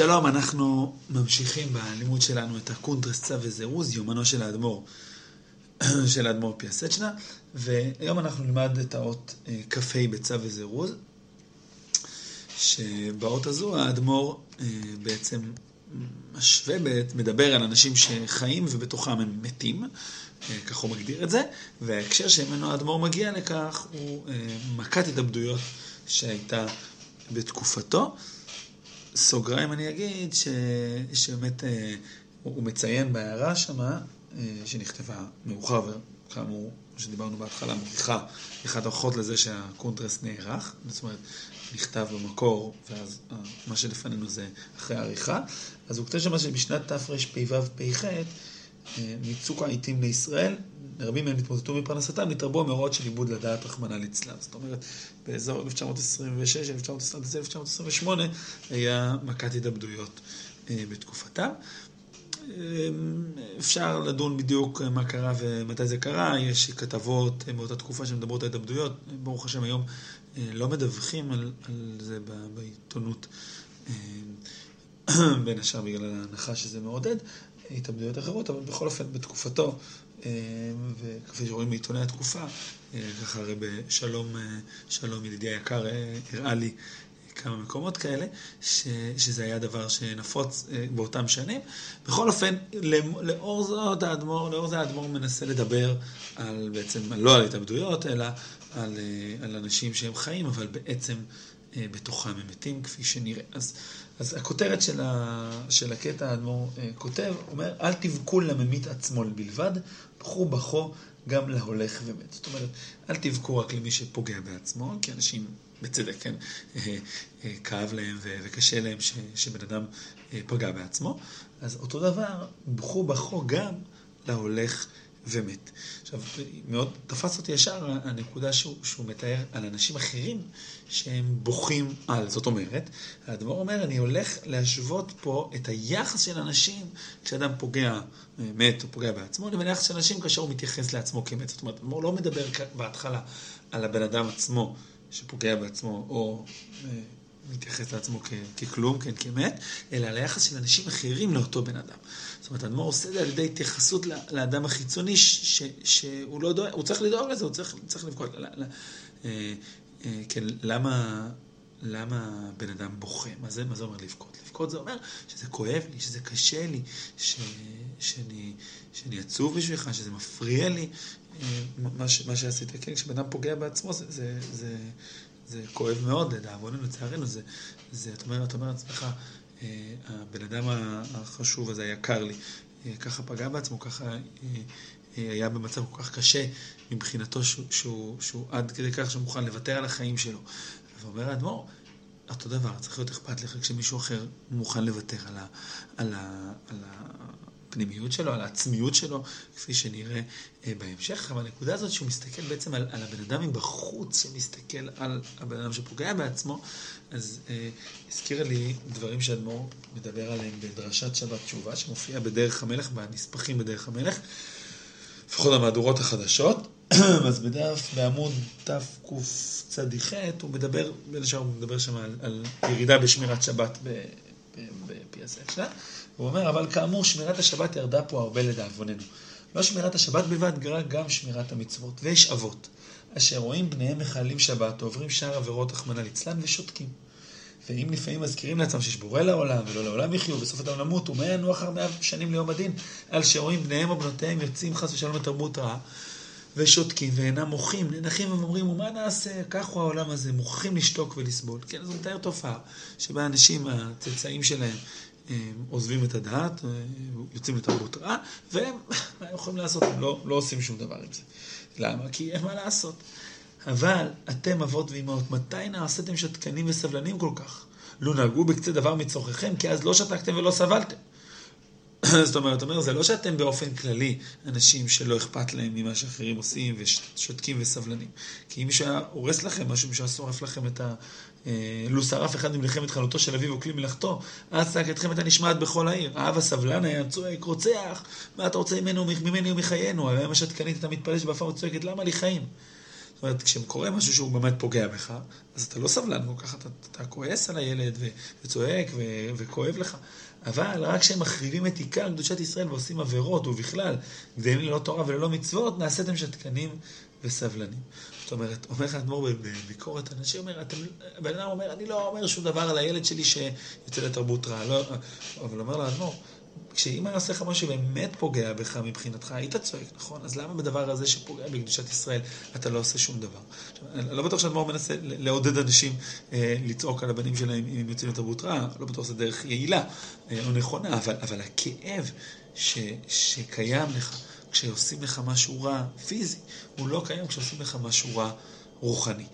שלום, אנחנו ממשיכים בלימוד שלנו את הקונטרס צו וזירוז, יומנו של האדמו"ר, של האדמו"ר מפיאסצ'נה, והיום אנחנו נלמד את האות אה, כ"ה בצו וזירוז, שבאות הזו האדמו"ר אה, בעצם משווה, מדבר על אנשים שחיים ובתוכם הם מתים, אה, כך הוא מגדיר את זה, וההקשר שממנו האדמו"ר מגיע לכך הוא מכת התאבדויות שהייתה בתקופתו. סוגריים אני אגיד ש... שבאמת אה, הוא מציין בהערה שמה, אה, שנכתבה מאוחר, וכאמור, שדיברנו בהתחלה, מוכיחה אחת ההוכחות לזה שהקונטרס נערך, זאת אומרת, נכתב במקור, ואז אה, מה שלפנינו זה אחרי העריכה. אז הוא כותב שמה שבשנת תרפ"ו-פ"ח, מצוק העיתים לישראל, רבים מהם התמוטטו מפרנסתם, נתרבו המאורעות של איבוד לדעת רחמנא ליצלן. זאת אומרת, באזור 1926, 1928, היה מכת התאבדויות אה, בתקופתם. אה, אפשר לדון בדיוק מה קרה ומתי זה קרה, יש כתבות באותה תקופה שמדברות על התאבדויות, ברוך השם היום אה, לא מדווחים על, על זה בעיתונות, בין השאר בגלל ההנחה שזה מעודד, התאבדויות אחרות, אבל בכל אופן בתקופתו אה, וכפי שרואים בעיתוני התקופה, אה, ככה הרי בשלום, אה, שלום ידידי היקר הראה לי כמה מקומות כאלה, ש, שזה היה דבר שנפוץ באותם שנים. בכל אופן, לאור זאת האדמו"ר, לאור זה האדמו"ר מנסה לדבר על בעצם, לא על התאבדויות, אלא על, על אנשים שהם חיים, אבל בעצם בתוכם הם מתים, כפי שנראה. אז, אז הכותרת של, ה, של הקטע האדמו"ר כותב, אומר, אל תבכו לממית עצמו בלבד, בכו בכו גם להולך ומת. זאת אומרת, אל תבכו רק למי שפוגע בעצמו, כי אנשים, בצדק, כן, אה, אה, כאב להם וקשה להם ש, שבן אדם אה, פגע בעצמו. אז אותו דבר, בכו בכו גם להולך ומת. עכשיו, מאוד תפס אותי ישר הנקודה שהוא, שהוא מתאר על אנשים אחרים שהם בוכים על. זאת אומרת, האדמו"ר אומר, אני הולך להשוות פה את היחס של אנשים כשאדם פוגע, מת או פוגע בעצמו, לבין היחס של אנשים כאשר הוא מתייחס לעצמו כמת. זאת אומרת, האדמו"ר לא מדבר בהתחלה על הבן אדם עצמו שפוגע בעצמו, או מתייחס לעצמו ככלום, כן, כמת, אלא על היחס של אנשים אחרים לאותו בן אדם. זאת אומרת, האדמו"ר עושה את זה על ידי התייחסות לאדם החיצוני, ש, שהוא לא דואג, הוא צריך לדאוג לזה, הוא צריך, צריך לבכות. אה, אה, כן, למה, למה בן אדם בוכה? מה זה, מה זה אומר לבכות? לבכות זה אומר שזה כואב לי, שזה קשה לי, ש, שאני, שאני עצוב בשבילך, שזה מפריע לי. אה, מה, מה שעשית, כן, כשבן אדם פוגע בעצמו, זה, זה, זה, זה כואב מאוד, לדאבוננו, לצערנו, זה, זה, אתה אומר, אתה אומר לעצמך, אה, הבן אדם החשוב הזה, היקר לי, אה, ככה פגע בעצמו, ככה אה, היה במצב כל כך קשה מבחינתו, שהוא, שהוא, שהוא עד כדי כך שהוא מוכן לוותר על החיים שלו. ואומר האדמו"ר, אותו דבר, צריך להיות אכפת לך כשמישהו אחר מוכן לוותר על, ה, על, ה, על הפנימיות שלו, על העצמיות שלו, כפי שנראה אה, בהמשך. אבל הנקודה הזאת שהוא מסתכל בעצם על, על הבן אדם מבחוץ, שמסתכל על הבן אדם שפוגע בעצמו, אז אה, הזכירה לי דברים שאדמו"ר מדבר עליהם בדרשת שבת תשובה, שמופיע בדרך המלך, בנספחים בדרך המלך, לפחות המהדורות החדשות. אז בדף, בעמוד תקצ"ח, הוא מדבר, בין השאר הוא מדבר שם על, על ירידה בשמירת שבת בפי הספר. הוא אומר, אבל כאמור, שמירת השבת ירדה פה הרבה לדאבוננו. לא שמירת השבת בלבד, גם שמירת המצוות. ויש אבות, אשר רואים בניהם מחללים שבת, עוברים שאר עבירות, רחמנא ליצלן, ושותקים. ואם לפעמים מזכירים לעצמם שיש בורא לעולם, ולא לעולם יחיו, בסוף אדם למות, ומה יענו אחר מאה שנים ליום הדין, על שרואים בניהם או בנותיהם יוצאים חס ושלום לתרבות רעה, ושותקים, ואינם מוחים, ננחים ואומרים, ומה נעשה? כך הוא העולם הזה, מוכרחים לשתוק ולסבול. כן, אז מתאר תופעה, שבה האנשים, הצאצאים שלהם, עוזבים את הדעת, אה, יוצאים לתרבות רעה, והם, מה הם יכולים לעשות? הם לא, לא עושים שום דבר עם זה. למה? כי אין מה לעשות. אבל אתם, אבות ואמהות, מתי נעשיתם שתקנים וסבלנים כל כך? לו נהגו בקצה דבר מצורככם, כי אז לא שתקתם ולא סבלתם. זאת אומרת, אומר, זה לא שאתם באופן כללי אנשים שלא אכפת להם ממה שאחרים עושים ושותקים וסבלנים. כי אם מישהו היה הורס לכם משהו, מישהו היה שורף לכם את ה... אה, לו שרף אחד ממלחמת חלותו של אביו וכלי מלאכתו, אז צעקתכם הייתה נשמעת בכל העיר. האב הסבלן היה צועק, רוצח, מה אתה רוצה ממנו, ממני ומחיינו? היום השתקנית הייתה מתפלשת באפה וצועקת, למה לי חיים? זאת אומרת, כשקורה משהו שהוא באמת פוגע בך, אז אתה לא סבלן כל כך, אתה, אתה כועס על הילד וצועק וכואב לך. אבל רק כשהם מחריבים את עיקר קדושת ישראל ועושים עבירות, ובכלל, גדלים ללא תורה וללא מצוות, נעשיתם שתקנים וסבלנים. זאת אומרת, אומר לך אדמו"ר בביקורת, אנשים אומר, הבן אדם אומר, אני לא אומר שום דבר על הילד שלי שיוצא לתרבות רעה, לא, אבל אומר לאדמו"ר, כשאמא עושה לך משהו שבאמת פוגע בך מבחינתך, היית צועק, נכון? אז למה בדבר הזה שפוגע בקדושת ישראל אתה לא עושה שום דבר? אני לא בטוח שאדמו"ר מנסה לעודד אנשים אה, לצעוק על הבנים שלהם אם הם יוצאים לתרבות רעה, לא בטוח שזו דרך יעילה אה, או נכונה, אבל, אבל הכאב ש, שקיים לך כשעושים לך משהו רע פיזי, הוא לא קיים כשעושים לך משהו רע רוחני.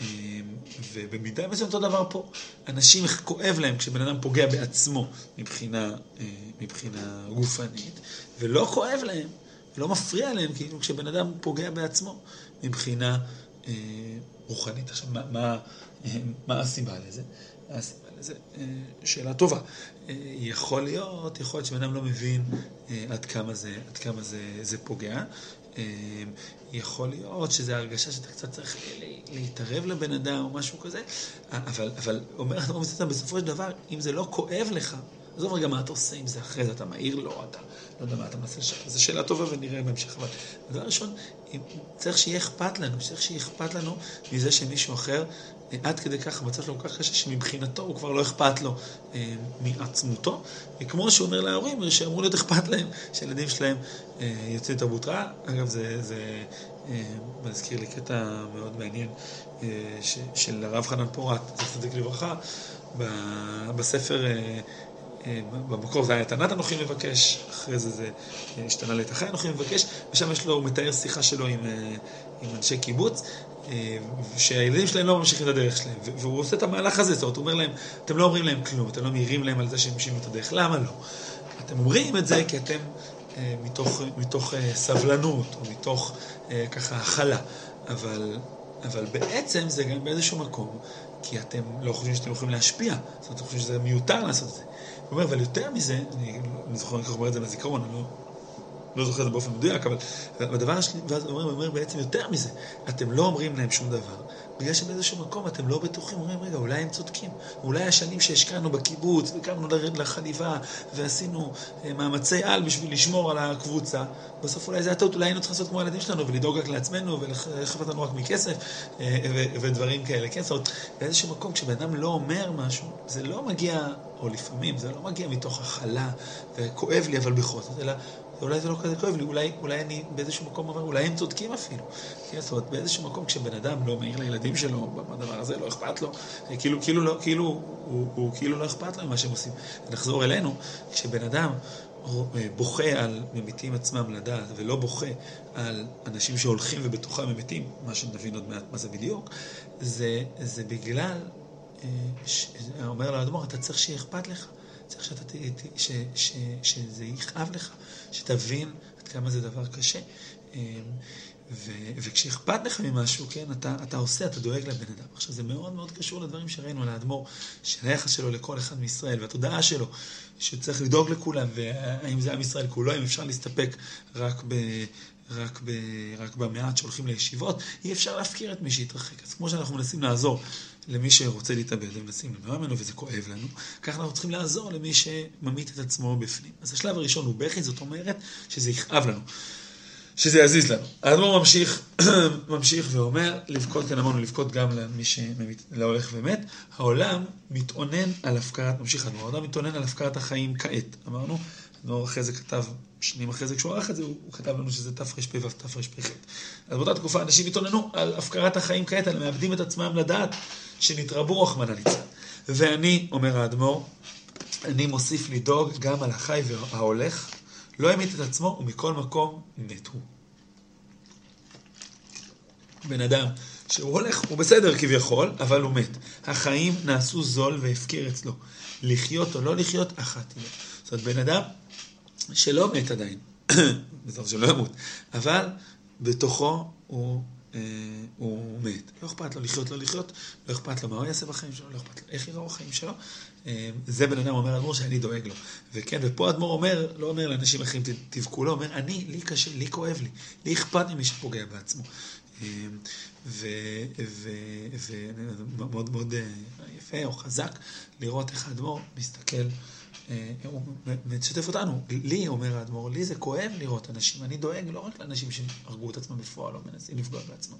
אמ, ובמידה מסוימת אותו דבר פה. אנשים, כואב להם כשבן אדם פוגע בעצמו מבחינה, אה, מבחינה גופנית, ולא כואב להם, לא מפריע להם, כאילו, כשבן אדם פוגע בעצמו מבחינה אה, רוחנית. עכשיו, מה, מה, אה, מה הסיבה לזה? הסיבה לזה, שאלה טובה. יכול להיות, יכול להיות שבן אדם לא מבין עד כמה זה, עד כמה זה, זה פוגע. יכול להיות שזו הרגשה שאתה קצת צריך להתערב לבן אדם או משהו כזה, אבל, אבל אומר הרב מסתתר, בסופו של דבר, אם זה לא כואב לך, עזוב רגע מה אתה עושה עם זה אחרי זה, אתה מעיר לו, אתה לא יודע מה אתה מנסה לשחרר, זו שאלה טובה ונראה בהמשך, אבל הדבר הראשון, צריך שיהיה אכפת לנו, צריך שיהיה אכפת לנו מזה שמישהו אחר, עד כדי כך המצב שלו כל כך קשה, שמבחינתו הוא כבר לא אכפת לו אה, מעצמותו, וכמו שהוא אומר להורים, שאמור להיות אכפת להם, שהילדים שלהם אה, יוצאים תרבות רעה, אגב זה, זה אה, מזכיר לי קטע מאוד מעניין של הרב חנן פורת, זכר צדיק לברכה, בספר, במקור זה היה את ענת אנוכי מבקש, אחרי זה זה השתנה לאת החי אנוכי מבקש, ושם יש לו, הוא מתאר שיחה שלו עם, עם אנשי קיבוץ, שהילדים שלהם לא ממשיכים את הדרך שלהם, והוא עושה את המהלך הזה, זאת אומרת, הוא אומר להם, אתם לא אומרים להם כלום, אתם לא מעירים להם על זה שהם ממשיכים את הדרך, למה לא? אתם אומרים את זה כי אתם מתוך, מתוך סבלנות, או מתוך ככה הכלה, אבל, אבל בעצם זה גם באיזשהו מקום, כי אתם לא חושבים שאתם יכולים להשפיע, זאת אומרת, אתם חושבים שזה מיותר לעשות את זה. הוא אומר, אבל יותר מזה, אני לא זוכר איך הוא אומר את זה בזיכרון, אני לא, לא זוכר את זה באופן מדויק, אבל בדבר השני, ואז הוא אומר, הוא אומר בעצם יותר מזה, אתם לא אומרים להם שום דבר, בגלל שבאיזשהו מקום אתם לא בטוחים, אומרים, רגע, אולי הם צודקים. אולי השנים שהשקענו בקיבוץ, וקמנו לחליבה, ועשינו אה, מאמצי על בשביל לשמור על הקבוצה, בסוף אולי זה הטעות, אולי היינו צריכים לעשות כמו הילדים שלנו, ולדאוג רק לעצמנו, ולחפת לנו רק מכסף, אה, ודברים כאלה. כן, זאת אומרת, באיזשהו מקום, כשבן אדם לא אומר משהו, זה לא מגיע, או לפעמים, זה לא מגיע מתוך הכלה, וכואב לי, אבל בכל זאת, אלא ואולי זה לא כזה כואב לי, אולי, אולי אני באיזשהו מקום אומר, אולי הם צודקים אפילו. כן, זאת אומרת, באיזשהו מקום כשבן אדם לא מעיר לילדים שלו בדבר הזה, לא אכפת לו, כאילו, כאילו, לא, כאילו, הוא, הוא כאילו לא אכפת לו ממה שהם עושים. נחזור אלינו, כשבן אדם בוכה על ממיתים עצמם לדעת, ולא בוכה על אנשים שהולכים ובתוכם הם מתים, מה שנבין עוד מעט מה זה בדיוק, זה, זה בגלל, אה, אומר לאדמו"ר, אתה צריך שיהיה אכפת לך. צריך שאתה, ש, ש, שזה יכאב לך, שתבין עד כמה זה דבר קשה. אמ, ו, וכשאכפת לך ממשהו, כן, אתה, אתה עושה, אתה דואג לבן אדם. עכשיו, זה מאוד מאוד קשור לדברים שראינו על האדמו"ר, של היחס שלו לכל אחד מישראל, והתודעה שלו, שצריך לדאוג לכולם, והאם זה עם ישראל כולו, אם אפשר להסתפק רק ב... רק, ב, רק במעט שהולכים לישיבות, אי אפשר להפקיר את מי שהתרחק. אז כמו שאנחנו מנסים לעזור למי שרוצה להתאבד ומנסים למנוע ממנו וזה כואב לנו, ככה אנחנו צריכים לעזור למי שממית את עצמו בפנים. אז השלב הראשון הוא בכי, זאת אומרת שזה יכאב לנו, שזה יזיז לנו. האדמו"ר ממשיך, ממשיך ואומר, לבכות, כן אמרנו, לבכות גם למי שהולך ומת. העולם מתאונן על הפקרת, ממשיך האדמו"ר, העולם מתאונן על הפקרת החיים כעת. אמרנו, האדמו"ר אחרי זה כתב שנים אחרי זה, כשהוא ערך את זה, הוא, כתב לנו שזה תרפ"ו תרפ"ח. אז באותה תקופה אנשים התאוננו על הפקרת החיים כעת, על מאבדים את עצמם לדעת שנתרבו רחמנא ליצלן. ואני, אומר האדמו"ר, אני מוסיף לדאוג גם על החי וההולך, לא המית את עצמו ומכל מקום מת הוא. בן אדם שהוא הולך, הוא בסדר כביכול, אבל הוא מת. החיים נעשו זול והפקר אצלו. לחיות או לא לחיות, אחת היא. זאת אומרת, בן אדם שלא מת עדיין, בסוף שלא ימות, אבל בתוכו הוא, אה, הוא מת. לא אכפת לו לחיות, לא לחיות, לא אכפת לו מה הוא יעשה בחיים שלו, לא אכפת לו איך יראו החיים שלו. אה, זה בן אדם אומר אדמו"ר שאני דואג לו. וכן, ופה אדמו"ר אומר, לא אומר לאנשים אחרים תבכו, לא, אומר אני, לי קשה, לי כואב לי, לי אכפת ממי שפוגע בעצמו. ומאוד מאוד יפה או חזק לראות איך האדמו"ר מסתכל אה, הוא משתף אותנו. לי, אומר האדמו"ר, לי זה כואב לראות אנשים. אני דואג לא רק לאנשים שהרגו את עצמם בפועל או מנסים לפגוע בעצמם.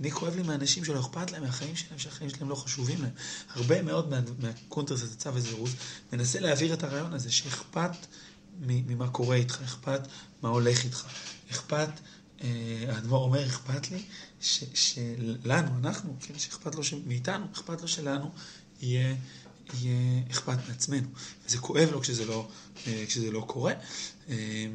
אני כואב לי מאנשים שלא אכפת להם מהחיים שלהם, שהחיים שלהם לא חשובים להם. הרבה מאוד מהקונטרס הזה, צו וזירוז, מנסה להעביר את הרעיון הזה, שאכפת ממה קורה איתך, אכפת מה הולך איתך, אכפת, אה, האדמו"ר אומר, אכפת לי שלנו, אנחנו, כן, שאכפת לו מאיתנו, אכפת לו שלנו יהיה... יהיה אכפת מעצמנו. וזה כואב לו כשזה לא, אה, כשזה לא קורה. אה,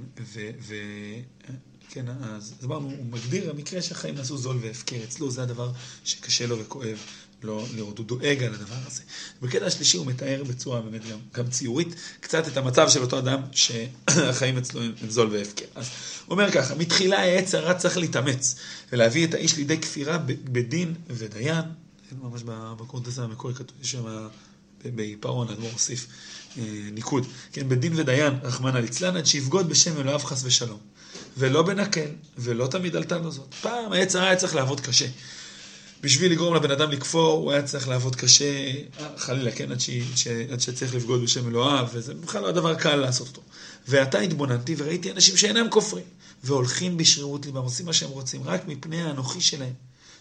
וכן, אז אמרנו, הוא מגדיר, המקרה שהחיים נעשו זול והפקר, אצלו זה הדבר שקשה לו וכואב לא לראות, הוא דואג על הדבר הזה. בקטע השלישי הוא מתאר בצורה באמת גם, גם ציורית קצת את המצב של אותו אדם שהחיים אצלו הם זול והפקר. אז הוא אומר ככה, מתחילה העץ הרע צריך להתאמץ ולהביא את האיש לידי כפירה בדין ודיין, ממש בקונטסט המקורי כתוב שם בעיפרון, אדמו"ר הוסיף אה, ניקוד, כן, בדין ודיין, רחמנא ליצלן, עד שיבגוד בשם אלוהיו חס ושלום. ולא בנקל, ולא תמיד עלתה לו זאת. פעם העץ הרע היה צריך לעבוד קשה. בשביל לגרום לבן אדם לכפור, הוא היה צריך לעבוד קשה, חלילה, כן, עד, ש... עד שצריך לבגוד בשם אלוהיו, וזה בכלל לא דבר קל לעשות אותו. ועתה התבוננתי וראיתי אנשים שאינם כופרים, והולכים בשרירות ליבם, עושים מה שהם רוצים, רק מפני האנוכי שלהם.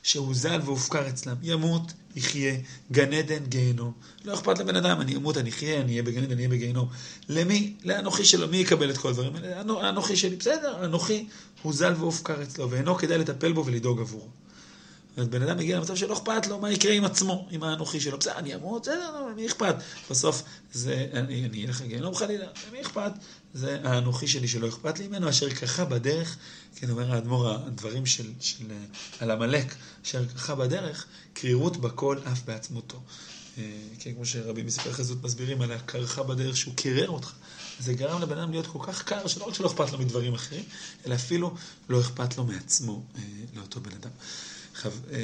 שהוזל והופקר אצלם. ימות, יחיה, גן עדן, גיהנום. לא אכפת לבן אדם, אני אמות, אני אחיה, אני אהיה בגן עדן, אני אהיה בגיהנום. למי? לאנוכי שלו. מי יקבל את כל הדברים האלה? האנוכי שלי. בסדר, אנוכי הוזל והופקר אצלו, ואינו כדאי לטפל בו ולדאוג עבורו. אז בן אדם מגיע למצב שלא אכפת לו מה יקרה עם עצמו, עם האנוכי שלו. בסדר, אני אמות, בסדר, לא, מי אכפת? בסוף זה, אני אלך לגיהנום חלילה, מי אכפת? זה האנוכי שלי שלא אכפת לי ממנו, אשר ככה בדרך, כן, אומר האדמו"ר, הדברים של, של, על עמלק, אשר ככה בדרך, קרירות בכל אף בעצמותו. אה, כן, כמו שרבים מספר חזות מסבירים על הקרחה בדרך שהוא קירר אותך. זה גרם לבן אדם להיות כל כך קר, שלא רק שלא אכפת לו מדברים אחרים, אלא אפילו לא אכפת לו מעצמו, אה, לאותו בן אדם. אה,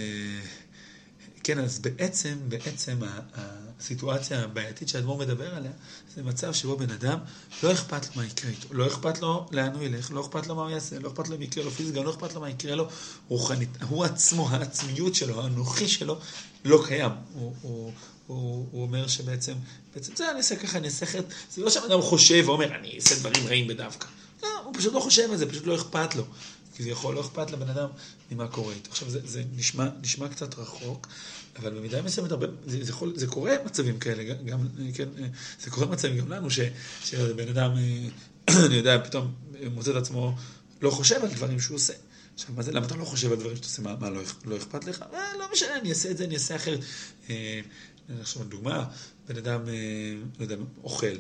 כן, אז בעצם, בעצם הסיטואציה הבעייתית שהאדמו"ר מדבר עליה, זה מצב שבו בן אדם, לא אכפת לו מה יקרה איתו, לא אכפת לו לאן הוא ילך, לא אכפת לו מה הוא יעשה, לא אכפת לו אם יקרה לו פיזית, גם לא אכפת לו מה יקרה לו רוחנית. הוא עצמו, העצמיות שלו, האנוכי שלו, לא קיים. הוא, הוא, הוא, הוא אומר שבעצם, בעצם זה אני אעשה ככה, אני אעשה חטא, זה לא שהבן אדם חושב ואומר, אני אעשה דברים רעים בדווקא. לא, הוא פשוט לא חושב על זה, פשוט לא אכפת לו. כביכול לא אכפת לבן אדם ממה קורה איתו. עכשיו, זה, זה נשמע, נשמע קצת רחוק, אבל במידה מסוימת הרבה, זה, זה, יכול, זה קורה מצבים כאלה, גם, כן, זה קורה מצבים גם לנו, שבן אדם, אני יודע, פתאום מוצא את עצמו לא חושב על דברים שהוא עושה. עכשיו, מה זה, למה אתה לא חושב על דברים שאתה עושה? מה, מה לא, לא אכפת לך? אה, לא משנה, אני אעשה את זה, אני אעשה אחרת. אה, עכשיו, דוגמה, בן אדם, אה, לא יודע, אוכל.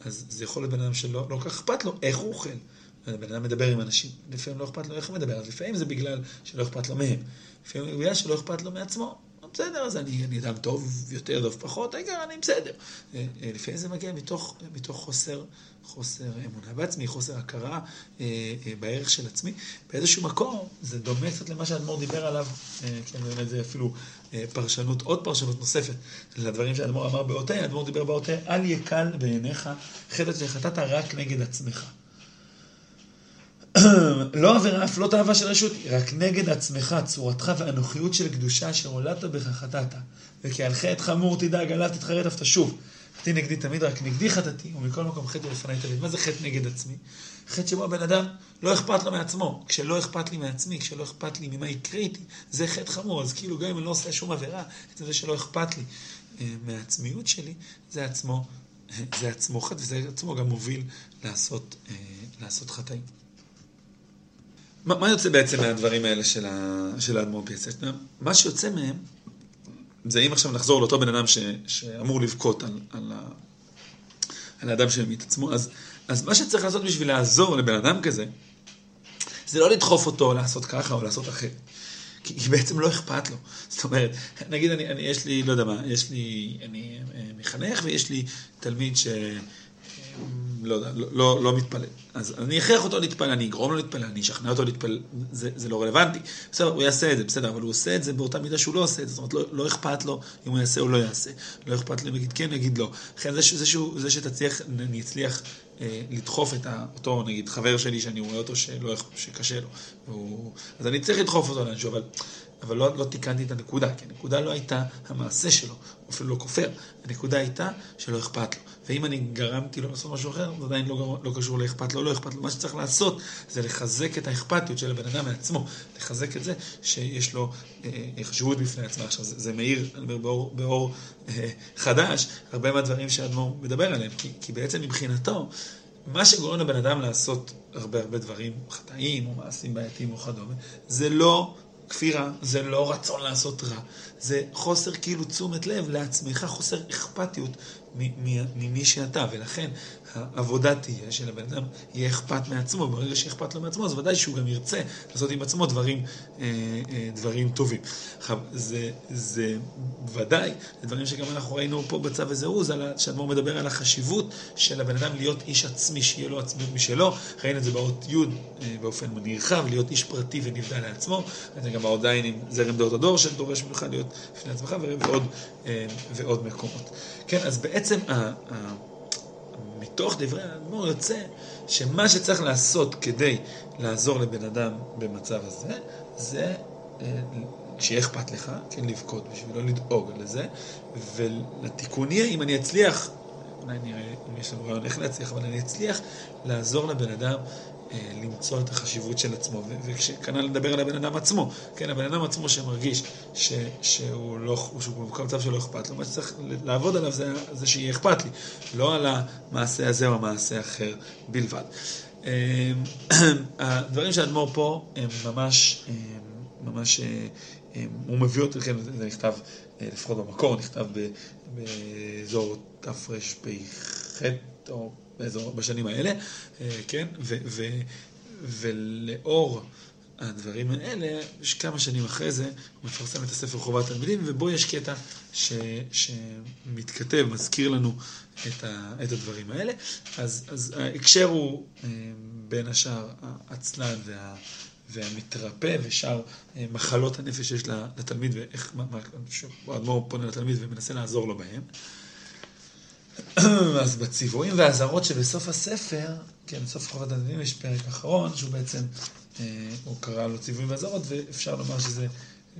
אז זה יכול להיות בן אדם שלא לא כל כך אכפת לו איך הוא אוכל. בן אדם מדבר עם אנשים, לפעמים לא אכפת לו איך הוא מדבר, אז לפעמים זה בגלל שלא אכפת לו מהם. לפעמים בגלל שלא אכפת לו מעצמו. בסדר, אז אני, אני אדם טוב יותר, טוב פחות, העיקר אני בסדר. אה, אה, לפעמים זה מגיע מתוך, מתוך חוסר, חוסר אמונה בעצמי, חוסר הכרה אה, בערך של עצמי. באיזשהו מקום זה דומה קצת למה שהאדמו"ר דיבר עליו, כן, באמת זה אפילו פרשנות, עוד פרשנות נוספת לדברים שהאדמו"ר אמר באותה, האדמו"ר דיבר באותה, אל יקל בעיניך חטא שחטאת רק נגד עצמך. לא עבירה אף לא תאווה של רשות, רק נגד עצמך, צורתך ואנוכיות של קדושה אשר הולדת בך חטאת. וכי על חטא חמור תדאג, עליו תתחרט אף תשוב. חטאי נגדי תמיד, רק נגדי חטאתי, ומכל מקום חטאי לפניי תמיד. מה זה חטא נגד עצמי? חטא שבו הבן אדם לא אכפת לו מעצמו. כשלא אכפת לי מעצמי, כשלא אכפת לי ממה יקרה איתי, זה חטא חמור. אז כאילו גם אם אני לא עושה שום עבירה, זה שלא אכפת לי אה, מהעצמיות שלי, זה עצמו, זה עצמו חטא, וזה עצמו גם מוביל לעשות, אה, לעשות חטאים. מה, מה יוצא בעצם מהדברים האלה של האדמו"ר פייסט? מה שיוצא מהם, זה אם עכשיו נחזור לאותו בן אדם ש, שאמור לבכות על, על, ה, על האדם שממית עצמו, אז, אז מה שצריך לעשות בשביל לעזור לבן אדם כזה, זה לא לדחוף אותו לעשות ככה או לעשות אחרת. כי, כי בעצם לא אכפת לו. זאת אומרת, נגיד, אני, אני, יש לי, לא יודע מה, יש לי, אני אה, מחנך ויש לי תלמיד ש... לא יודע, לא, לא, לא מתפלל. אז אני אכריח אותו להתפלל, אני אגרום לו להתפלל, אני אשכנע אותו להתפלל, זה, זה לא רלוונטי. בסדר, הוא יעשה את זה, בסדר, אבל הוא עושה את זה באותה מידה שהוא לא עושה את זה. זאת אומרת, לא, לא אכפת לו אם הוא יעשה או לא יעשה. לא אכפת לו אם יגיד כן, יגיד לא. לכן זה, זה, זה שתצליח, אני אצליח אה, לדחוף את אותו, נגיד, חבר שלי שאני רואה אותו שלא, שקשה לו. והוא, אז אני צריך לדחוף אותו לאנשהו, אבל... אבל לא, לא תיקנתי את הנקודה, כי הנקודה לא הייתה המעשה שלו, הוא אפילו לא כופר, הנקודה הייתה שלא אכפת לו. ואם אני גרמתי לו לעשות משהו אחר, זה עדיין לא, לא קשור לאכפת לו, לא אכפת לו. מה שצריך לעשות זה לחזק את האכפתיות של הבן אדם מעצמו, לחזק את זה שיש לו אה, אה חשיבות בפני עצמו. עכשיו, זה, זה מאיר, אני אומר, באור, באור אה, חדש, הרבה מהדברים שאדמו"ר מדבר עליהם, כי, כי בעצם מבחינתו, מה שגורם לבן אדם לעשות הרבה הרבה דברים חטאים או מעשים בעייתיים או כדומה, זה לא כפירה, זה לא רצון לעשות רע, זה חוסר כאילו תשומת לב לעצמך, חוסר אכפתיות ממי שאתה, ולכן העבודה תהיה שלבן אדם יהיה אכפת מעצמו, ברגע שאכפת לו מעצמו, אז ודאי שהוא גם ירצה לעשות עם עצמו דברים, אה, אה, דברים טובים. עכשיו, זה, זה ודאי, זה דברים שגם אנחנו ראינו פה בצו וזהוז, שאדמו"ר מדבר על החשיבות של הבן אדם להיות איש עצמי, שיהיה לו עצמיות משלו, ראינו את זה באות י' אה, באופן נרחב, להיות איש פרטי ונבדל לעצמו, זה גם באות ז' עם זרם דעות הדור, שדורש ממך להיות בפני עצמך, ועוד, ועוד מקומות. כן, אז בעצם מתוך דברי האדמו"ר יוצא שמה שצריך לעשות כדי לעזור לבן אדם במצב הזה, זה אה, שיהיה אכפת לך, כן, לבכות בשבילו לדאוג לזה, ולתיקון יהיה, אם אני אצליח, אולי נראה אם יש לנו רעיון איך להצליח, אבל אני אצליח לעזור לבן אדם אה, למצוא את החשיבות של עצמו, וכנ"ל לדבר על הבן אדם עצמו, כן, הבן אדם עצמו שמרגיש ש, שהוא לא, שהוא במצב שלא אכפת לו, מה שצריך לעבוד עליו זה, זה שיהיה אכפת לי, לא על המעשה הזה או המעשה האחר בלבד. אה, הדברים שהאדמו"ר פה הם ממש, ממש, הוא מביא אותי, כן, זה נכתב, לפחות במקור, נכתב באזור תרפ"ח או באזור, בשנים האלה, אה, כן, ו, ו, ולאור הדברים האלה, כמה שנים אחרי זה, הוא מפרסם את הספר חובת תלמידים, ובו יש קטע ש, שמתכתב, מזכיר לנו את, ה, את הדברים האלה. אז, אז ההקשר הוא אה, בין השאר העצלן וה... והמתרפא ושאר אה, מחלות הנפש שיש לתלמיד, ואיך, האדמו"ר פונה לתלמיד ומנסה לעזור לו בהם. אז בציוויים והאזהרות שבסוף הספר, כן, בסוף חובת הדין יש פרק אחרון, שהוא בעצם, אה, הוא קרא לו ציוויים ואזהרות, ואפשר לומר שזה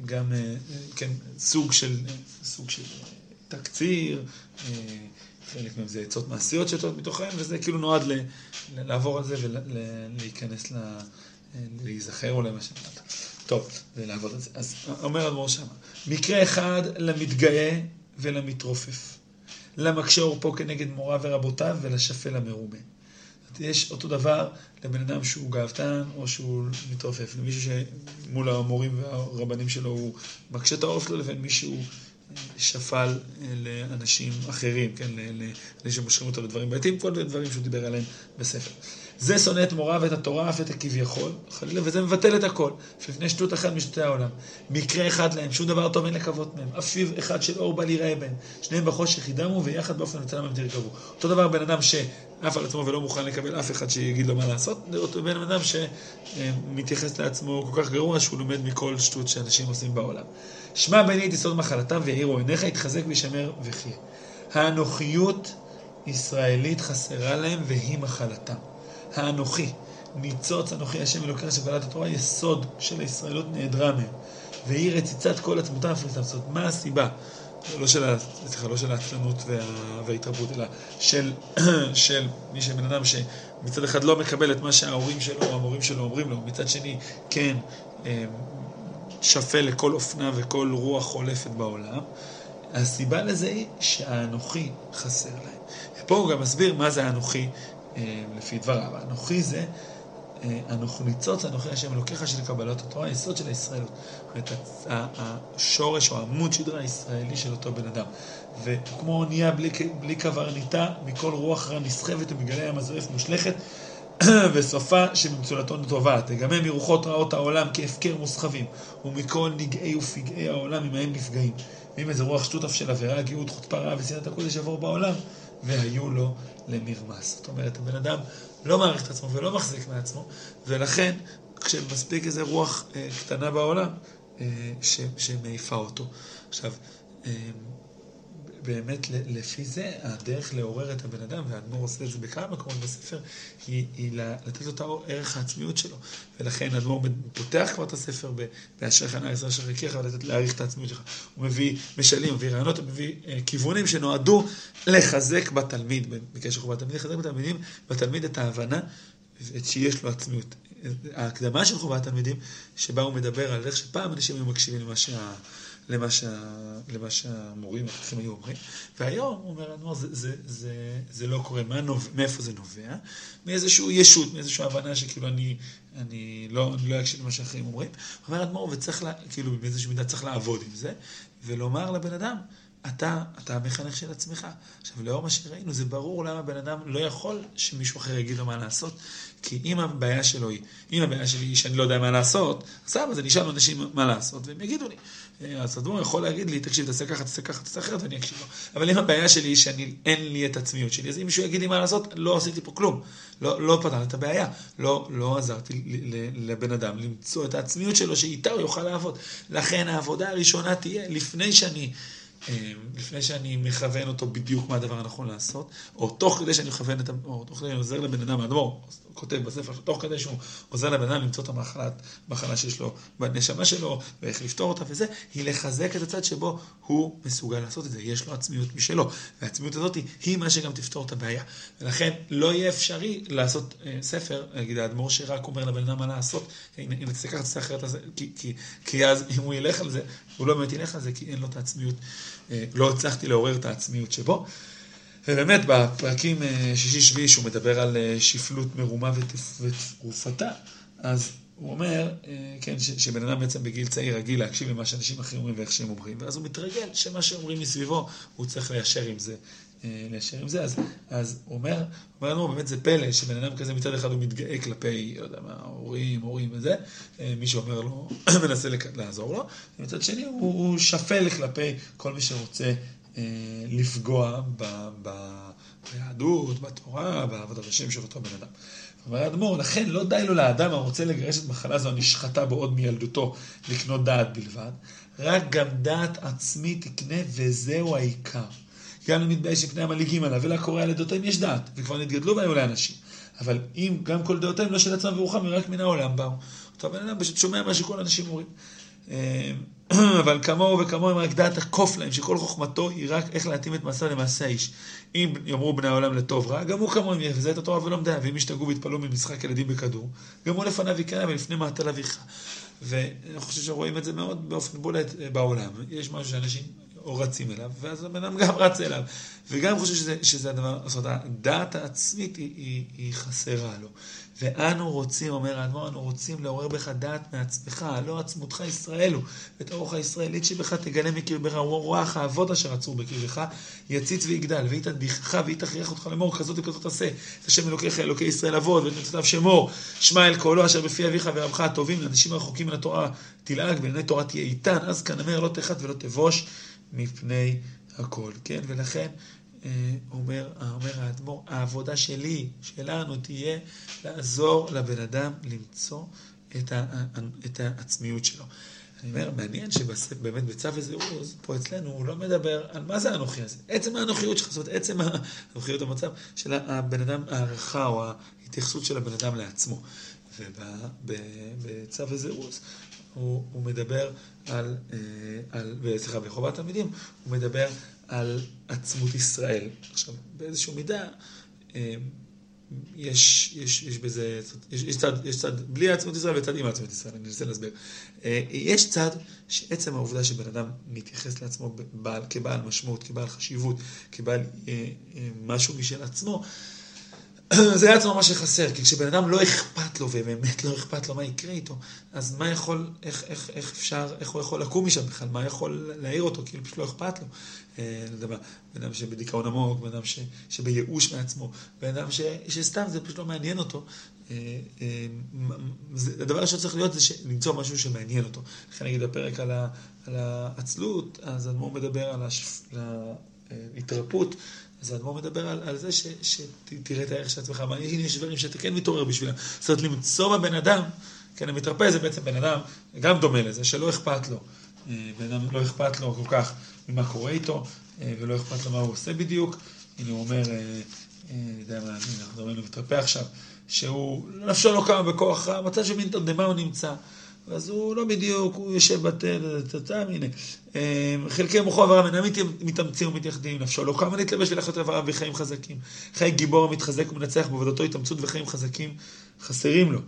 גם, אה, כן, סוג של, סוג של תקציר, אה, חלק מהם זה עצות מעשיות שיוצאות מתוכן, וזה כאילו נועד ל, ל, לעבור על זה ולהיכנס, ל, להיזכר אולי מה שאמרת. טוב, ולעבוד על זה. אז אומר אדמו"ר שמה, מקרה אחד למתגאה ולמתרופף. למקשה עורפו כנגד מורה ורבותיו ולשפל המרובה. יש אותו דבר לבן אדם שהוא גאוותן או שהוא מתרופף, למישהו שמול המורים והרבנים שלו הוא מקשה את העורף שלו לבין מישהו שפל לאנשים אחרים, כן, לאנשים שמושכים אותו לדברים בעייתיים, כל מיני דברים שהוא דיבר עליהם בספר. זה שונא את מורה ואת התורה, אף את הכביכול, חלילה, וזה מבטל את הכל, לפני שטות אחת משטותי העולם. מקרה אחד להם, שום דבר טוב אין לקוות מהם. אפיו אחד של אור בל יראה בהם. שניהם בחושך ידמו, ויחד באופן מצלם הם תרכבו. אותו דבר בן אדם שעף על עצמו ולא מוכן לקבל אף אחד שיגיד לו מה לעשות, אותו בן אדם שמתייחס לעצמו כל כך גרוע, שהוא לומד מכל שטות שאנשים עושים בעולם. שמע בני את יסוד מחלתם ויאירו עיניך, יתחזק וישמר וחיה. האנוכיות ישראלית חסרה להם והיא מחלתם. האנוכי, ניצוץ אנוכי השם אלוקיך של קבלת התורה, יסוד של הישראלות נעדרה מהם. והיא רציצת כל עצמותם הפריסתם. מה הסיבה? לא של, סליחה, לא של העצלנות וה, וההתרבות, אלא של, של מי שבן אדם שמצד אחד לא מקבל את מה שההורים שלו או המורים שלו אומרים לו, מצד שני, כן, אמ, שפל לכל אופנה וכל רוח חולפת בעולם. הסיבה לזה היא שהאנוכי חסר להם. פה הוא גם מסביר מה זה האנוכי לפי דבריו. אנוכי זה, אה, אנוכו ניצוץ, אנוכי השם אלוקיך של קבלת התורה, היסוד של הישראלות. זאת השורש או עמוד שדרה הישראלי של אותו בן אדם. וכמו אונייה בלי, בלי קברניטה, מכל רוח רע נסחבת ומגלי ים הזועף מושלכת, וסופה שבמצולתו טובה. תגמם מרוחות רעות העולם כהפקר מוסחבים, ומכל נגעי ופגעי העולם עמהם נפגעים. ואם איזה רוח שטות אף של עבירה, גאות, חוצפה רעה ושנאת הקודש יעבור בעולם, והיו לו למרמס. זאת אומרת, הבן אדם לא מעריך את עצמו ולא מחזיק מעצמו, ולכן כשמספיק איזה רוח אה, קטנה בעולם, אה, ש, שמעיפה אותו. עכשיו, אה, באמת לפי זה הדרך לעורר את הבן אדם, והאדמו"ר עושה את זה בכמה מקומות בספר, היא, היא לתת לו את ערך העצמיות שלו. ולכן האדמו"ר פותח כבר את הספר ב"אשריך נא ישראל אשר יקיך" ולתת להעריך את העצמיות שלך. הוא מביא משלים, מביא רעיונות, הוא מביא אה, כיוונים שנועדו לחזק בתלמיד, בקשר לחובת תלמיד, לחזק בתלמידים, בתלמיד את ההבנה שיש לו עצמיות. ההקדמה של חובת תלמידים, שבה הוא מדבר על איך שפעם אנשים היו מקשיבים למה שה... למה, שה, למה שהמורים החכמים היו אומרים. והיום, הוא אומר לנו, זה, זה, זה, זה לא קורה. מה נובע, מאיפה זה נובע? מאיזושהי ישות, מאיזושהי הבנה שכאילו אני, אני לא, לא אקשיב למה שאחרים אומרים. אומר אדמו"ר, וצריך, לה, כאילו, באיזושהי מידה צריך לעבוד עם זה, ולומר לבן אדם, אתה, אתה המחנך של עצמך. עכשיו, לאור מה שראינו, זה ברור למה בן אדם לא יכול שמישהו אחר יגיד לו מה לעשות, כי אם הבעיה שלו היא, אם הבעיה שלי היא שאני לא יודע מה לעשות, סבבה, אז אני אשאל אנשים מה לעשות, והם יגידו לי. אז אדמו"ר יכול להגיד לי, תקשיב, תעשה ככה, תעשה ככה, תעשה אחרת, ואני אקשיב לו. אבל אם הבעיה שלי היא שאין לי את עצמיות שלי, אז אם מישהו יגיד לי מה לעשות, לא עשיתי פה כלום. לא, לא פתרתי את הבעיה. לא, לא עזרתי לבן אדם למצוא את העצמיות שלו, שאיתה הוא יוכל לעבוד. לכן העבודה הראשונה תהיה, לפני שאני... אה, לפני שאני מכוון אותו בדיוק מה הדבר הנכון לעשות, או תוך כדי שאני מכוון את, או תוך כדי שאני עוזר לבן אדם, האדמו"ר כותב בספר, תוך כדי שהוא עוזר לבן אדם למצוא את המחלת, מחלה שיש לו בנשמה שלו, ואיך לפתור אותה וזה, היא לחזק את הצד שבו הוא מסוגל לעשות את זה, יש לו עצמיות משלו, והעצמיות הזאת היא מה שגם תפתור את הבעיה. ולכן לא יהיה אפשרי לעשות אה, ספר, נגיד האדמו"ר שרק אומר לבן אדם מה לעשות, תעשה ככה, תעשה אחרת, כי, כי, כי אז אם הוא ילך על זה, הוא לא באמת ילך על זה, כי אין לו את העצמיות. אה, לא הצלחתי לעורר את העצמיות שבו. ובאמת, בפרקים אה, שישי-שביעי, שהוא מדבר על אה, שפלות מרומה ותרופתה, אז הוא אומר, כן, שבן אדם בעצם בגיל צעיר רגיל להקשיב למה שאנשים אחרים אומרים ואיך שהם אומרים, ואז הוא מתרגל שמה שאומרים מסביבו, הוא צריך ליישר עם זה. ליישר עם זה, אז, אז הוא אומר, אומר לנו, באמת זה פלא שבן אדם כזה מצד אחד הוא מתגאה כלפי, לא יודע מה, הורים, הורים וזה, מי שאומר לו, מנסה לעזור לו, ומצד שני הוא, הוא שפל כלפי כל מי שרוצה אה, לפגוע ב, ב, ביהדות, בתורה, בעבודת השם של אותו בן אדם. אומר האדמו"ר, לכן לא די לו לאדם הרוצה לגרש את מחלה זו הנשחטה בו עוד מילדותו לקנות דעת בלבד, רק גם דעת עצמי תקנה וזהו העיקר. גם למתבייש מפני המלעיגים עליו, ולקורא על עדותיהם יש דעת, וכבר נתגדלו והיו לאנשים. אבל אם גם כל דעותיהם לא של עצמם ורוחם, ורק מן העולם באו. אותו בן אדם פשוט שומע מה שכל האנשים אומרים. אה, אבל כמוהו וכמוהם רק דעת הקוף להם, שכל חוכמתו היא רק איך להתאים את מעשיו למעשה האיש. אם יאמרו בני העולם לטוב רע, גם הוא כמוהם יחזה את התורה ולומדיה, ואם ישתגעו ויתפלאו ממשחק ילדים בכדור, גם הוא לפניו יקרא ולפני מעטל אביך. ואני חושב שרואים את זה מאוד באופן בולט אה, בעולם. יש משהו שאנשים או רצים אליו, ואז הבן אדם גם רץ אליו. וגם חושב שזה, שזה הדבר, זאת אומרת, הדעת העצמית היא, היא, היא חסרה לו. ואנו רוצים, אומר האדמו"ר, אנו רוצים לעורר בך דעת מעצמך, הלא עצמותך ישראל הוא, ואת הרוח הישראלית שבך תגלה מקרבך, רוח האבות אשר עצרו בקרבך, יציץ ויגדל, והיא תדביכך והיא תכריח אותך לאמור, כזאת וכזאת תעשה. את השם אלוקיך, אלוקי ישראל אבות, ואת מצוותיו שמור, שמע אל קולו אשר בפי אביך ורבך הטובים, לאנשים הרחוקים מן התורה תלעג, ולעיני תורה תהיה איתן, אז כנאמר לא תחת ולא תבוש מפני הכל, כן? ולכן אה, אומר, אומר האדמו"ר, העבודה שלי, שלנו, תהיה לעזור לבן אדם למצוא את, ה, את העצמיות שלו. אני אומר, מעניין שבאמת בצו וזירוז, פה אצלנו, הוא לא מדבר על מה זה האנוכי הזה. עצם האנוכיות שלך, זאת אומרת, עצם האנוכיות המצב של הבן אדם, הערכה או ההתייחסות של הבן אדם לעצמו. ובצו וזירוז הוא, הוא מדבר על, אה, על סליחה, בחובת תלמידים, הוא מדבר על עצמות ישראל. עכשיו, באיזושהי מידה, אה, יש, יש, יש בזה, יש, יש, צד, יש צד בלי עצמות ישראל וצד עם עצמות ישראל, אני אנסה להסביר. אה, יש צד שעצם העובדה שבן אדם מתייחס לעצמו בעל, כבעל משמעות, כבעל חשיבות, כבעל משהו משל עצמו, זה עצמו מה שחסר, כי כשבן אדם לא אכפת לו, ובאמת לא אכפת לו מה יקרה איתו, אז מה יכול, איך, איך, איך אפשר, איך הוא יכול לקום משם בכלל, מה יכול להעיר אותו, כאילו פשוט לא אכפת לו. אה, לדבר, בן אדם שבדיכאון עמוק, בן אדם שבייאוש מעצמו, בן אדם ש, שסתם זה פשוט לא מעניין אותו. אה, אה, הדבר שצריך להיות זה למצוא משהו שמעניין אותו. לכן נגיד הפרק על, העצלות, אז אדמו"ר מדבר על ההתרפות. אז האדמו"ר מדבר על, על זה שתראה את הערך של עצמך, אבל הנה יש דברים שאתה כן מתעורר בשבילם. זאת אומרת, למצוא בבן אדם, כן, המתרפא זה בעצם בן אדם, גם דומה לזה, שלא אכפת לו. אה, בן אדם לא אכפת לו כל כך ממה קורה איתו, אה, ולא אכפת לו מה הוא עושה בדיוק. הנה הוא אומר, אה, אני יודע מה, אנחנו מדברים על מתרפא עכשיו, שהוא, נפשו לא קמה בכוח רע, מצא שמין תרדמה הוא נמצא. אז הוא לא בדיוק, הוא יושב בתל, הנה. אמ, חלקי מוחו עברם אינם מתאמצים ומתייחדים, נפשו לא קמה להתלבש ולחיות עבריו בחיים חזקים. חיי גיבור המתחזק ומנצח בעבודתו התאמצות וחיים חזקים חסרים לו.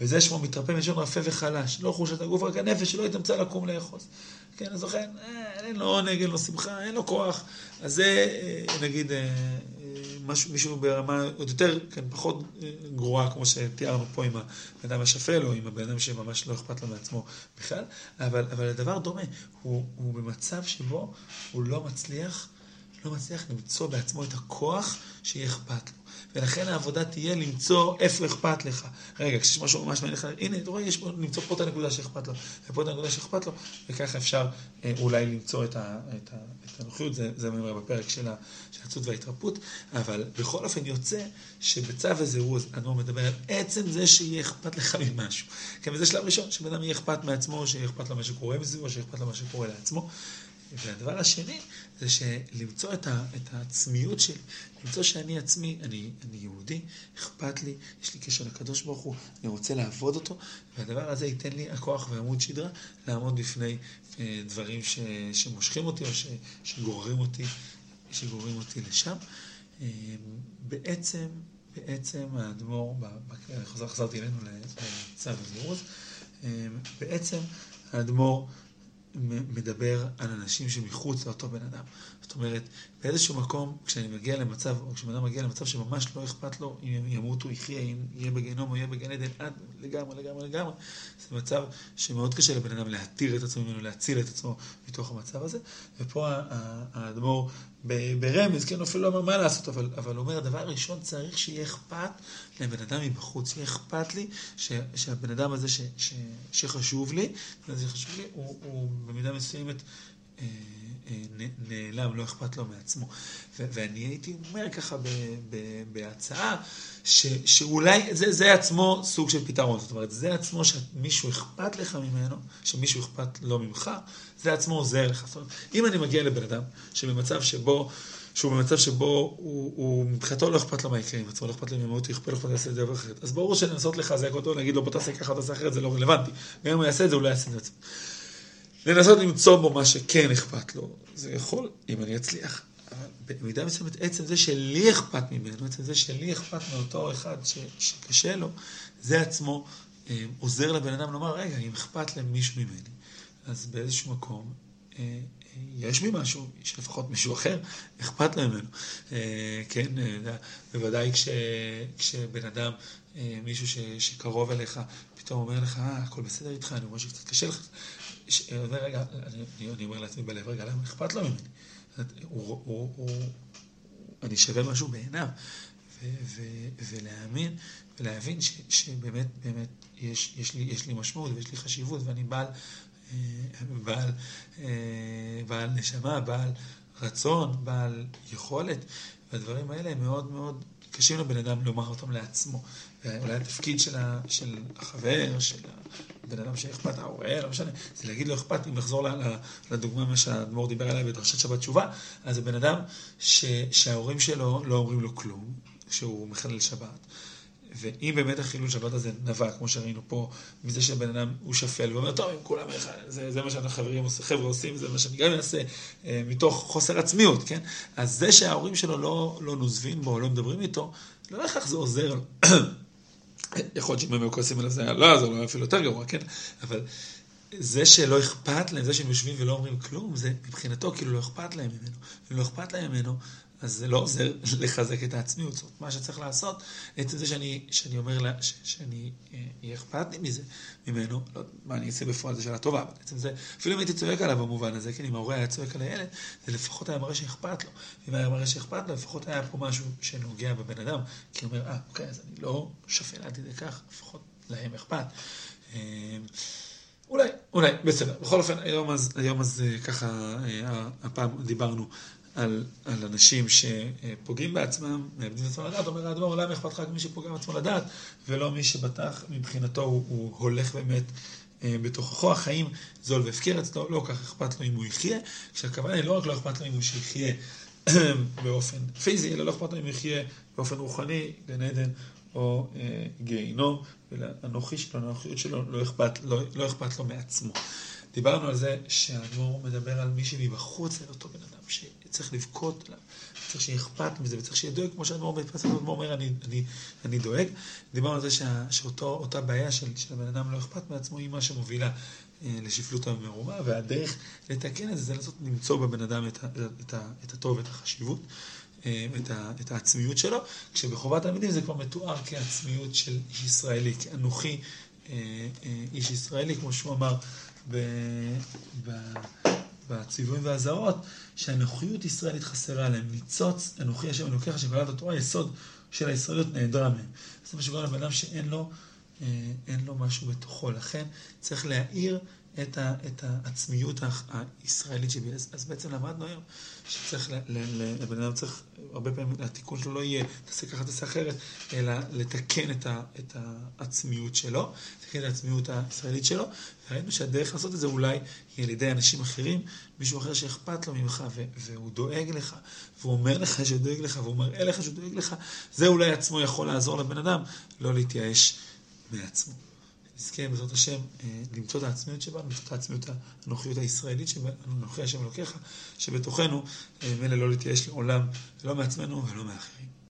וזה שמו מתרפא מלשון רפה וחלש, לא חושת הגוף, רק הנפש שלא התאמצה לקום לאחוז. כן, אז לכן, אה, אין לו עונג, אין לו שמחה, אין לו כוח. אז זה, אה, נגיד, אה, משהו, מישהו ברמה עוד יותר, כן, פחות גרועה, כמו שתיארנו פה עם הבן אדם השפל, או עם הבן אדם שממש לא אכפת לו מעצמו בכלל, אבל, אבל הדבר דומה, הוא, הוא במצב שבו הוא לא מצליח, לא מצליח למצוא בעצמו את הכוח שיהיה אכפת לו. ולכן העבודה תהיה למצוא איפה אכפת לך. רגע, כשיש משהו ממש מעניין לך, הנה, אתה רואה, יש פה, למצוא פה את הנקודה שאכפת לו, ופה את הנקודה שאכפת לו, וככה אפשר אה, אולי למצוא את, ה, את, ה, את הנוחיות, זה, זה אומר בפרק של העצות וההתרפות, אבל בכל אופן יוצא שבצו הזירוז, אדמו"ר מדבר על עצם זה שיהיה אכפת לך ממשהו. כן, וזה שלב ראשון, שבן אדם יהיה אכפת מעצמו, שיהיה אכפת לו מה שקורה מסביבו, שיהיה אכפת לו מה שקורה לעצמו. והדבר השני זה שלמצוא את, ה, את העצמיות שלי, למצוא שאני עצמי, אני, אני יהודי, אכפת לי, יש לי קשר לקדוש ברוך הוא, אני רוצה לעבוד אותו, והדבר הזה ייתן לי הכוח ועמוד שדרה לעמוד בפני אה, דברים ש, שמושכים אותי או ש, שגוררים אותי, שגוררים אותי לשם. אה, בעצם, בעצם האדמו"ר, חזרתי אלינו לצו הזירוז, אה, בעצם האדמו"ר מדבר על אנשים שמחוץ לאותו בן אדם. זאת אומרת, באיזשהו מקום, כשאני מגיע למצב, או כשבן אדם מגיע למצב שממש לא אכפת לו אם ימות או יחיה, אם יהיה בגיהנום או יהיה בגן עדן, עד לגמרי, לגמרי, לגמרי. זה מצב שמאוד קשה לבן אדם להתיר את עצמו ממנו, להציל את עצמו מתוך המצב הזה. ופה האדמו"ר ברמז, כן, אפילו לא אומר מה לעשות, אבל, אבל אומר, הדבר הראשון צריך שיהיה אכפת לבן אדם מבחוץ, יהיה אכפת לי ש, שהבן אדם הזה ש, ש, שחשוב לי, זה חשוב לי, הוא, הוא במידה מסוימת... אה, אה, נעלם, לא אכפת לו מעצמו. ואני הייתי אומר ככה בהצעה, שאולי זה, זה עצמו סוג של פתרון. זאת אומרת, זה עצמו שמישהו אכפת לך ממנו, שמישהו אכפת לו ממך, זה עצמו עוזר לך. זאת אומרת, אם אני מגיע לבן אדם שבמצב שבו... שהוא במצב שבו הוא, הוא מבחינתו לא אכפת לו מה יקרה עם עצמו, לא אכפת לו ממהות, אכפת לו, אכפת לו לעשות את זה דבר אחרת. אז ברור שלנסות לחזק אותו, להגיד לו בוא תעשה ככה, תעשה אחרת, זה לא רלוונטי. גם אם הוא יעשה את זה, הוא לא יעשה את זה. לנסות למצוא בו מה שכן אכפת לו. זה יכול, אם אני אצליח. אבל במידה מסוימת, עצם זה שלי אכפת ממנו, עצם זה שלי אכפת מאותו אחד ש, שקשה לו, זה עצמו אה, עוזר לבן אדם לומר, רגע, אם אכפת למישהו ממני, אז באיזשהו מקום אה, אה, יש בי משהו שלפחות מישהו אחר אכפת להם ממנו. אה, כן, אה, בוודאי כש, כשבן אדם, אה, מישהו ש, שקרוב אליך, פתאום אומר לך, אה, הכל בסדר איתך, אני רואה שקצת קשה לך. רגע, אני, אני אומר לעצמי בלב, רגע, למה אכפת לו ממני? אני שווה משהו בעיניו. ולהאמין, ולהבין ש, שבאמת, באמת, יש, יש, לי, יש לי משמעות ויש לי חשיבות, ואני בעל, אה, בעל, אה, בעל נשמה, בעל רצון, בעל יכולת, והדברים האלה הם מאוד מאוד קשים לבן אדם לומר אותם לעצמו. ואולי התפקיד של, החבר, של הבן אדם שאכפת, ההורה, לא משנה, זה להגיד לו אכפת, אם לחזור לדוגמה מה שהאדמו"ר דיבר עליה בדרשת שבת תשובה, אז זה בן אדם שההורים שלו לא אומרים לו כלום, כשהוא מחלל שבת. ואם באמת החילול שבת הזה נבע, כמו שראינו פה, מזה שבן אדם הוא שפל ואומר, טוב, אם כולם, זה, זה מה שהחברים, חבר'ה עושים, זה מה שאני גם אעשה, אה, מתוך חוסר עצמיות, כן? אז זה שההורים שלו לא, לא נוזבים בו, לא מדברים איתו, לא בהכרח זה עוזר לו. יכול להיות שאם הם היו כועסים עליו זה היה לא יעזור לו, אפילו יותר גרוע, כן? אבל זה שלא אכפת להם, זה שהם יושבים ולא אומרים כלום, זה מבחינתו כאילו לא אכפת להם ממנו. אם לא אכפת להם ממנו, אז זה לא עוזר לחזק את העצמיות. זאת אומרת, מה שצריך לעשות, עצם זה שאני, שאני אומר לה, ש, שאני, אה, יהיה אכפת לי מזה, ממנו, לא מה אני אעשה בפועל, זו שאלה טובה, אבל עצם זה, אפילו אם הייתי צועק עליו במובן הזה, כן, אם ההורה היה צועק על הילד, זה לפחות היה מראה שאכפת לו. אם היה מראה שאכפת לו, לפחות היה פה משהו שנוגע בבן אדם, כי הוא אומר, אה, אוקיי, אז אני לא שפל עד כדי כך, לפחות להם אכפת. אה, אולי, אולי, בסדר. בכל אופן, היום אז, היום אז אה, ככה, הפעם דיברנו על, על אנשים שפוגעים בעצמם, מאבדים את עצמם לדעת, אומר האדמו"ר, למה אכפת לך רק מי שפוגע בעצמו לדעת, ולא מי שבטח מבחינתו הוא, הוא הולך באמת אה, בתוכו, החיים זול והפקר אצלו, לא כך אכפת לו אם הוא יחיה, כשהכוונה היא לא רק לא אכפת לו אם הוא יחיה באופן פיזי, אלא לא אכפת לו אם הוא יחיה באופן רוחני, גן עדן או אה, גיהינום, ולאנוכי שלו, לאנוכיות שלו, לא אכפת, לא, לא אכפת לו מעצמו. דיברנו על זה שהאדמו"ר מדבר על מי שמבחוץ אל אותו בן אדם, שצריך לבכות צריך שיהיה אכפת מזה, וצריך שיהיה דואג, כמו שהאדמו"ר בפסק האדמו"ר אומר, אני, אני, אני דואג. דיברנו על זה שה, שאותה בעיה של, של הבן אדם לא אכפת מעצמו, היא מה שמובילה אה, לשפלות המרומה, והדרך לתקן את זה, זה לנסות למצוא בבן אדם את, את, ה, את הטוב ואת החשיבות. אה, את, ה, את העצמיות שלו, כשבחובת המילים זה כבר מתואר כעצמיות של איש ישראלי, כאנוכי אה, איש ישראלי, כמו שהוא אמר בציוויים והאזהרות, שהנוחיות ישראלית חסרה להם. ניצוץ אנוכי השם אלוקיך שקולת התורה, היסוד של הישראליות נעדרה מהם. זה מה שקורה לבן אדם שאין לו, אה, אין לו משהו בתוכו. לכן צריך להאיר את, ה, את העצמיות הישראלית שבי. אז, אז בעצם למדנו היום שצריך, לבן אדם צריך, הרבה פעמים התיקון שלו לא יהיה, תעשה ככה, תעשה אחרת, אלא לתקן את, ה, את העצמיות שלו, לתקן את העצמיות הישראלית שלו. ראינו שהדרך לעשות את זה אולי היא על ידי אנשים אחרים, מישהו אחר שאכפת לו ממך ו- והוא דואג לך, והוא אומר לך שהוא דואג לך, והוא מראה לך שהוא דואג לך, זה אולי עצמו יכול לעזור לבן אדם לא להתייאש מעצמו. נזכה בעזרת השם אה, למצוא את העצמיות שבנו, למצוא את העצמיות, הנוחיות הישראלית אנוכי השם אלוקיך, שבתוכנו, מילא לא להתייאש לעולם, לא מעצמנו ולא מאחרים.